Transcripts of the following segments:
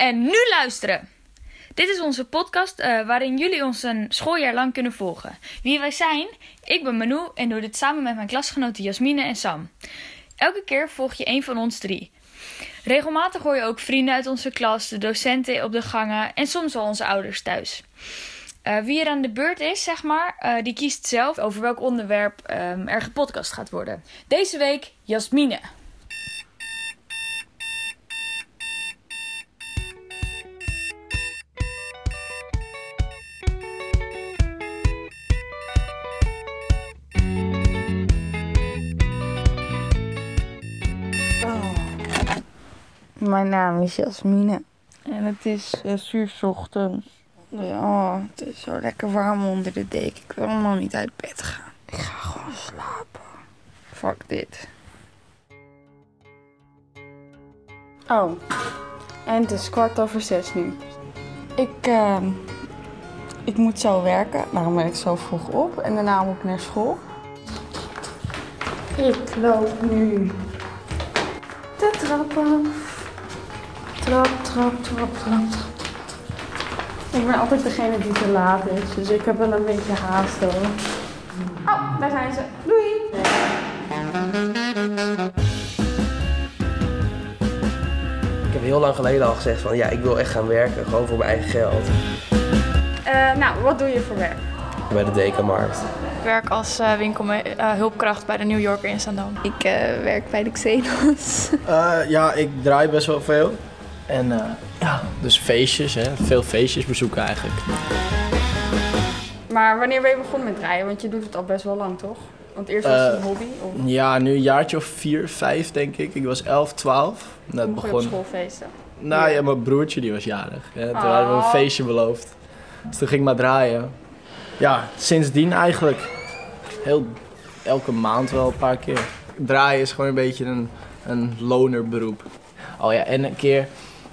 En nu luisteren! Dit is onze podcast eh, waarin jullie ons een schooljaar lang kunnen volgen. Wie wij zijn? Ik ben Manu en doe dit samen met mijn klasgenoten Jasmine en Sam. Elke keer volg je een van ons drie. Regelmatig hoor je ook vrienden uit onze klas, de docenten op de gangen en soms wel onze ouders thuis. Uh, wie er aan de beurt is, zeg maar, uh, die kiest zelf over welk onderwerp um, er gepodcast gaat worden. Deze week Jasmine. Mijn naam is Jasmine en het is 6 uur 's ochtends. Oh, het is zo lekker warm onder de deken. Ik wil nog niet uit bed gaan. Ik ga gewoon slapen. Fuck dit. Oh, en het is kwart over zes nu. Ik, uh, ik moet zo werken, daarom ben ik zo vroeg op. En daarna moet ik naar school. Ik loop nu de trap af. Trap, trap, trap, trap, trap. Ik ben altijd degene die te laat is, dus ik heb wel een beetje haast hoor. Oh, daar zijn ze. Doei! Ik heb heel lang geleden al gezegd van ja, ik wil echt gaan werken, gewoon voor mijn eigen geld. Uh, nou, wat doe je voor werk? Bij de Dekamarkt. Ik werk als uh, winkelhulpkracht uh, bij de New Yorker in Zandam. Ik uh, werk bij de Xenos. ja, ik draai best wel veel. En ja, dus feestjes, hè? veel feestjes bezoeken eigenlijk. Maar wanneer ben je begonnen met draaien? Want je doet het al best wel lang, toch? Want eerst was het een hobby? Of? Ja, nu een jaartje of vier, vijf denk ik. Ik was 11, 12. Net begon... op schoolfeesten? Nou ja. ja, mijn broertje die was jarig. Hè? Toen oh. hadden we een feestje beloofd. Dus toen ging ik maar draaien. Ja, sindsdien eigenlijk. Heel, elke maand wel een paar keer. Draaien is gewoon een beetje een, een lonerberoep. Oh ja, en een keer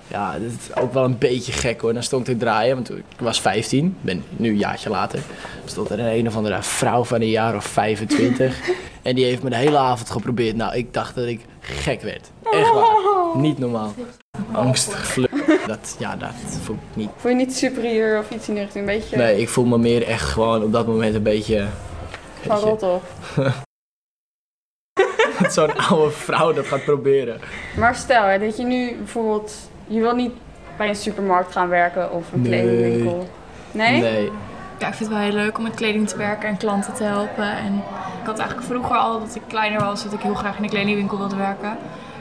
ja, dat is ook wel een beetje gek hoor. Dan stond ik te draaien, want ik was 15, ben nu een jaartje later. Stond er een, een of andere vrouw van een jaar of 25. en die heeft me de hele avond geprobeerd. Nou, ik dacht dat ik gek werd. Echt waar. Niet normaal. Angstig Dat, ja, dat voel ik niet. Voel je niet superieur of iets in richting? Een beetje... Nee, ik voel me meer echt gewoon op dat moment een beetje... Van rot op. dat zo'n oude vrouw dat gaat proberen. Maar stel hè, dat je nu bijvoorbeeld je wil niet bij een supermarkt gaan werken of een nee. kledingwinkel? Nee? Nee. Ja, ik vind het wel heel leuk om met kleding te werken en klanten te helpen. En ik had eigenlijk vroeger al, dat ik kleiner was, dat ik heel graag in de kledingwinkel wilde werken.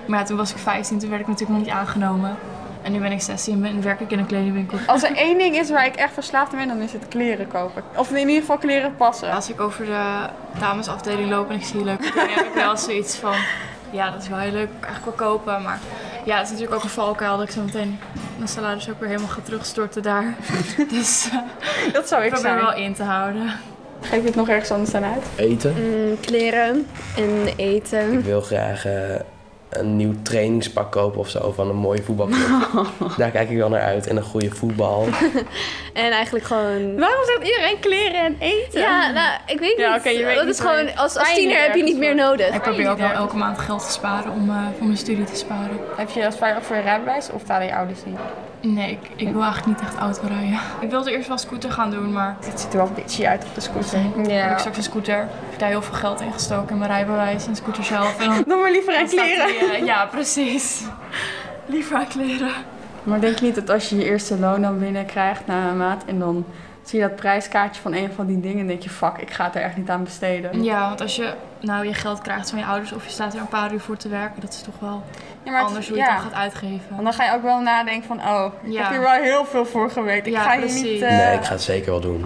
Maar ja, toen was ik 15, toen werd ik natuurlijk nog niet aangenomen. En nu ben ik 16 en werk ik in een kledingwinkel. Als er één ding is waar ik echt verslaafd aan ben, dan is het kleren kopen. Of in ieder geval kleren passen. Als ik over de damesafdeling loop en ik zie leuke kleding, heb ik wel zoiets van... Ja, dat is wel heel leuk. Eigenlijk wel kopen, maar ja, het is natuurlijk ook een valkuil dat ik zo meteen mijn salaris ook weer helemaal ga terugstorten daar. dus uh, dat zou ik probeer zijn. wel in te houden. Geef je het nog ergens anders aan uit? Eten. Mm, kleren en eten. Ik wil graag uh, een nieuw trainingspak kopen of zo van een mooie voetbalclub. Daar kijk ik wel naar uit. En een goede voetbal. en eigenlijk gewoon... Waarom zegt iedereen kleren en eten? Ja, nou, ik weet niet. Ja, okay, je weet dat niet is gewoon, als, als tiener heb je niet meer nodig. Ik probeer ook wel elke maand geld te sparen om uh, voor mijn studie te sparen. Heb je als ook voor je rijbewijs of talen je ouders niet? Nee, ik, ik wil eigenlijk niet echt auto rijden. Ik wilde eerst wel scooter gaan doen, maar... Het ziet er wel bitchy uit op de scooter. Ja. Ik heb straks een scooter. Ik heb daar heel veel geld in gestoken in mijn rijbewijs en scooter zelf. En dan, dan maar liever aan kleren. Die, uh, ja, precies. Liever aan kleren. Maar denk je niet dat als je je eerste loon dan binnenkrijgt na een maand en dan zie je dat prijskaartje van een van die dingen en denk je, fuck, ik ga het er echt niet aan besteden. Ja, want als je nou je geld krijgt van je ouders of je staat er een paar uur voor te werken, dat is toch wel ja, anders hoe je ja. het dan gaat uitgeven. Want dan ga je ook wel nadenken van, oh, ik ja. heb hier wel heel veel voor gewerkt. Ik ja, ga precies. hier niet... Uh... Nee, ik ga het zeker wel doen.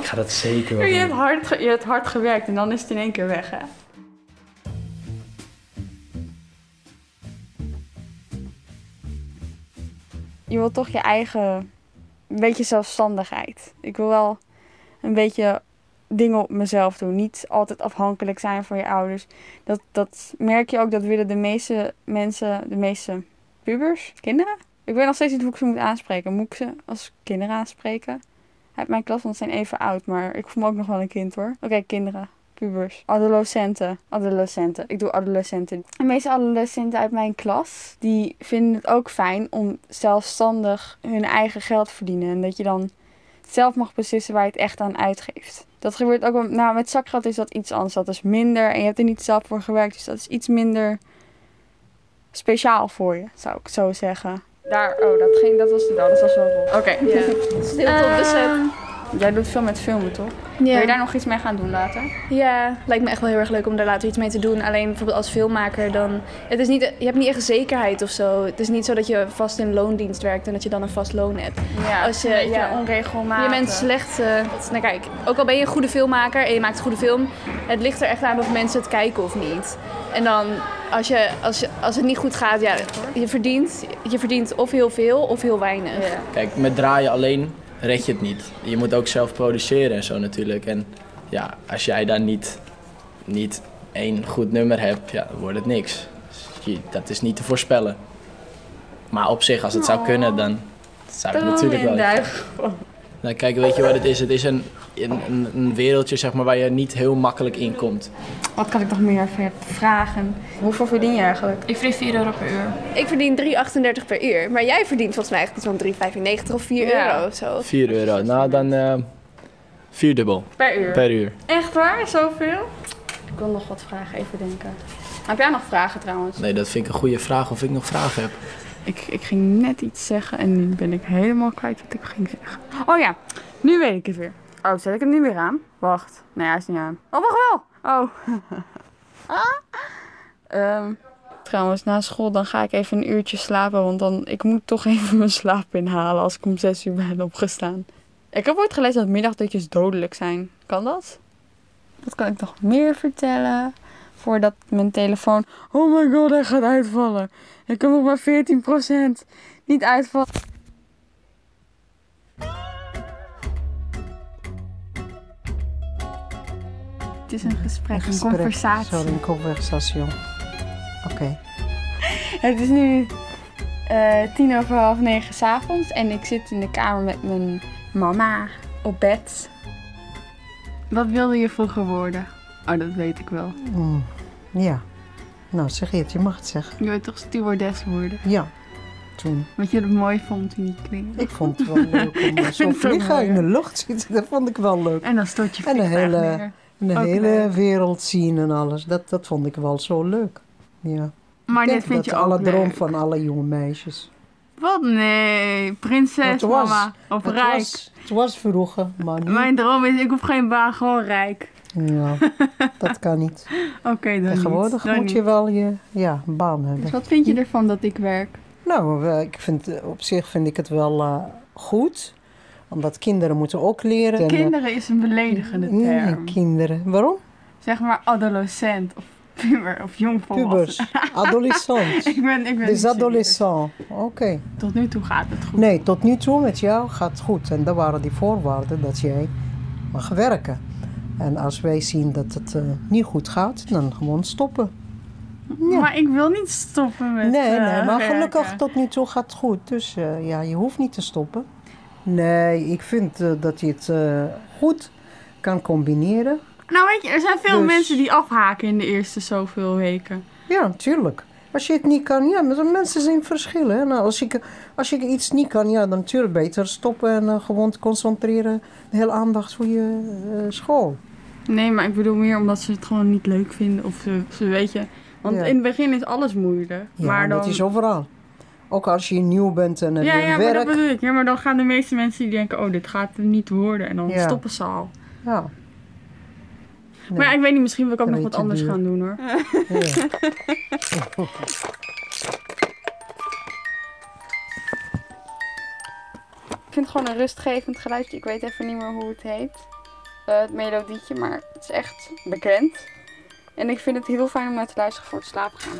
ik ga dat zeker wel je doen. Hebt hard je hebt hard gewerkt en dan is het in één keer weg, hè? Je wilt toch je eigen een beetje zelfstandigheid. Ik wil wel een beetje dingen op mezelf doen. Niet altijd afhankelijk zijn van je ouders. Dat, dat merk je ook, dat willen de meeste mensen, de meeste pubers, kinderen. Ik weet nog steeds niet hoe ik ze moet aanspreken. Moet ik ze als kinderen aanspreken? Uit mijn klas, want ze zijn even oud, maar ik voel me ook nog wel een kind hoor. Oké, kinderen. Pubers, adolescenten, adolescenten. Ik doe adolescenten. De meeste adolescenten uit mijn klas, die vinden het ook fijn om zelfstandig hun eigen geld te verdienen. En dat je dan zelf mag beslissen waar je het echt aan uitgeeft. Dat gebeurt ook wel, nou met zakgeld is dat iets anders. Dat is minder en je hebt er niet zelf voor gewerkt, dus dat is iets minder speciaal voor je, zou ik zo zeggen. Daar, oh, dat, ging, dat was de dat was wel rol. Oké. Ja. Stilte op de set. Jij doet veel met filmen, toch? Ja. Wil je daar nog iets mee gaan doen later? Ja, lijkt me echt wel heel erg leuk om daar later iets mee te doen. Alleen bijvoorbeeld als filmmaker dan... Het is niet, je hebt niet echt zekerheid of zo. Het is niet zo dat je vast in loondienst werkt en dat je dan een vast loon hebt. Ja, Als je- een ja. onregelmatig. Je bent slecht... eh, nou kijk, ook al ben je een goede filmmaker en je maakt een goede film... Het ligt er echt aan of mensen het kijken of niet. En dan, als, je, als, je, als het niet goed gaat, ja, je verdient, je verdient of heel veel of heel weinig. Ja. Kijk, met draaien alleen red je het niet. Je moet ook zelf produceren en zo natuurlijk. En ja, als jij dan niet, niet één goed nummer hebt, ja, dan wordt het niks. Dus dat is niet te voorspellen. Maar op zich, als het zou kunnen, dan zou ik natuurlijk wel... Nou, kijk, weet je wat het is? Het is een, een, een- een wereldje zeg maar, waar je niet heel makkelijk in komt. Wat kan ik nog meer vragen? Hoeveel verdien je eigenlijk? Ik verdien 4 euro per uur. Ik verdien 3,38 per uur. Maar jij verdient volgens mij echt iets van 3,95 of 4 Ja. euro of zo. 4 euro. Nou, dan eh vierdubbel Per uur. per uur. Echt waar? Zoveel? Ik wil nog wat vragen, even denken. Heb jij nog vragen trouwens? Nee, dat vind ik een goede vraag of ik nog vragen heb. Ik, ik ging net iets zeggen en nu ben ik helemaal kwijt wat ik ging zeggen. Oh ja, nu weet ik het weer. Oh, zet ik hem nu weer aan? Wacht. Nee, hij is niet aan. Oh, wacht wel. Oh. Ehm, trouwens, na school dan ga ik even een uurtje slapen. Want dan, ik moet toch even mijn slaap inhalen als ik om zes uur ben opgestaan. Ik heb ooit gelezen dat middagdutjes dodelijk zijn. Kan dat? Wat kan ik nog meer vertellen? Voordat mijn telefoon... Oh my god, hij gaat uitvallen. Ik heb nog maar 14% niet uitvallen. Is een gesprek, een, conversatie. Sorry, een conversation. Oké. Het is nu eh, tien over half negen s'avonds en ik zit in de kamer met mijn mama op bed. Wat wilde je vroeger worden? Oh, dat weet ik wel. Mm, Ja. Nou, zeg je het. Je mag het zeggen. Je wil toch stewardess worden? Ja. Toen. Wat je het mooi vond in die kleding. Ik vond het wel leuk om Ik zo vind het ook vliegen mooi, in de lucht zitten. Dat vond ik wel leuk. En dan stort je En een vliegtuig hele- neer. En de hele wereld zien en alles. Dat, dat vond ik wel zo leuk. Ja. Maar ik dit denk vind dat je alle droom leuk. van alle jonge meisjes. Wat? Nee. Prinses, Het was- mama. Of Het rijk. was, het was vroeger, maar nu... Mijn droom is, ik hoef geen baan, gewoon rijk. Ja, dat kan niet. Oké, dan Tegenwoordig niet. Dan moet niet. je wel je ja, een baan hebben. Dus wat vind je ervan dat ik werk? Nou, ik vind, eh, op zich vind ik het wel eh, goed. Omdat kinderen moeten ook leren. En, eh, Kinderen is een beledigende nee, term. kinderen. Waarom? Zeg maar adolescent of puber of jongvolwassen. Pubers. Adolescent. ik ben, ik ben Dus adolescent. Oké. Tot nu toe gaat het goed. Nee, tot nu toe met jou gaat het goed. En dat waren die voorwaarden dat jij mag werken. En als wij zien dat het eh, niet goed gaat, dan gewoon stoppen. Ja. Maar ik wil niet stoppen met Nee, eh, nee, maar werken. gelukkig tot nu toe gaat het goed. Dus eh, ja, je hoeft niet te stoppen. Nee, ik vind eh, dat je het eh, goed kan combineren. Nou weet je, er zijn veel Dus- mensen die afhaken in de eerste zoveel weken. Ja, natuurlijk. Als je het niet kan, ja, maar mensen zijn verschillen. hè. Nou, als, ik, als je iets niet kan, ja, dan natuurlijk beter stoppen en eh, gewoon te concentreren. De hele aandacht voor je school. Nee, maar ik bedoel meer omdat ze het gewoon niet leuk vinden. Of ze, ze weet je... Want Ja. in het begin is alles moeilijk. Ja, maar dan... dat is overal. Ook als je nieuw bent en heb ja, ja, maar dat bedoel ik. Ja, maar dan gaan de meeste mensen die denken, oh, dit gaat niet worden. En dan Ja. stoppen ze al. Ja. Nee, Maar ja, ik weet niet, misschien wil ik ook nog wat anders duur. gaan doen hoor. ja. Ik vind het gewoon een rustgevend geluidje. Ik weet even niet meer hoe het heet. Eh, het melodietje, maar het is echt bekend. En ik vind het heel fijn om naar te luisteren voor het slapen gaan.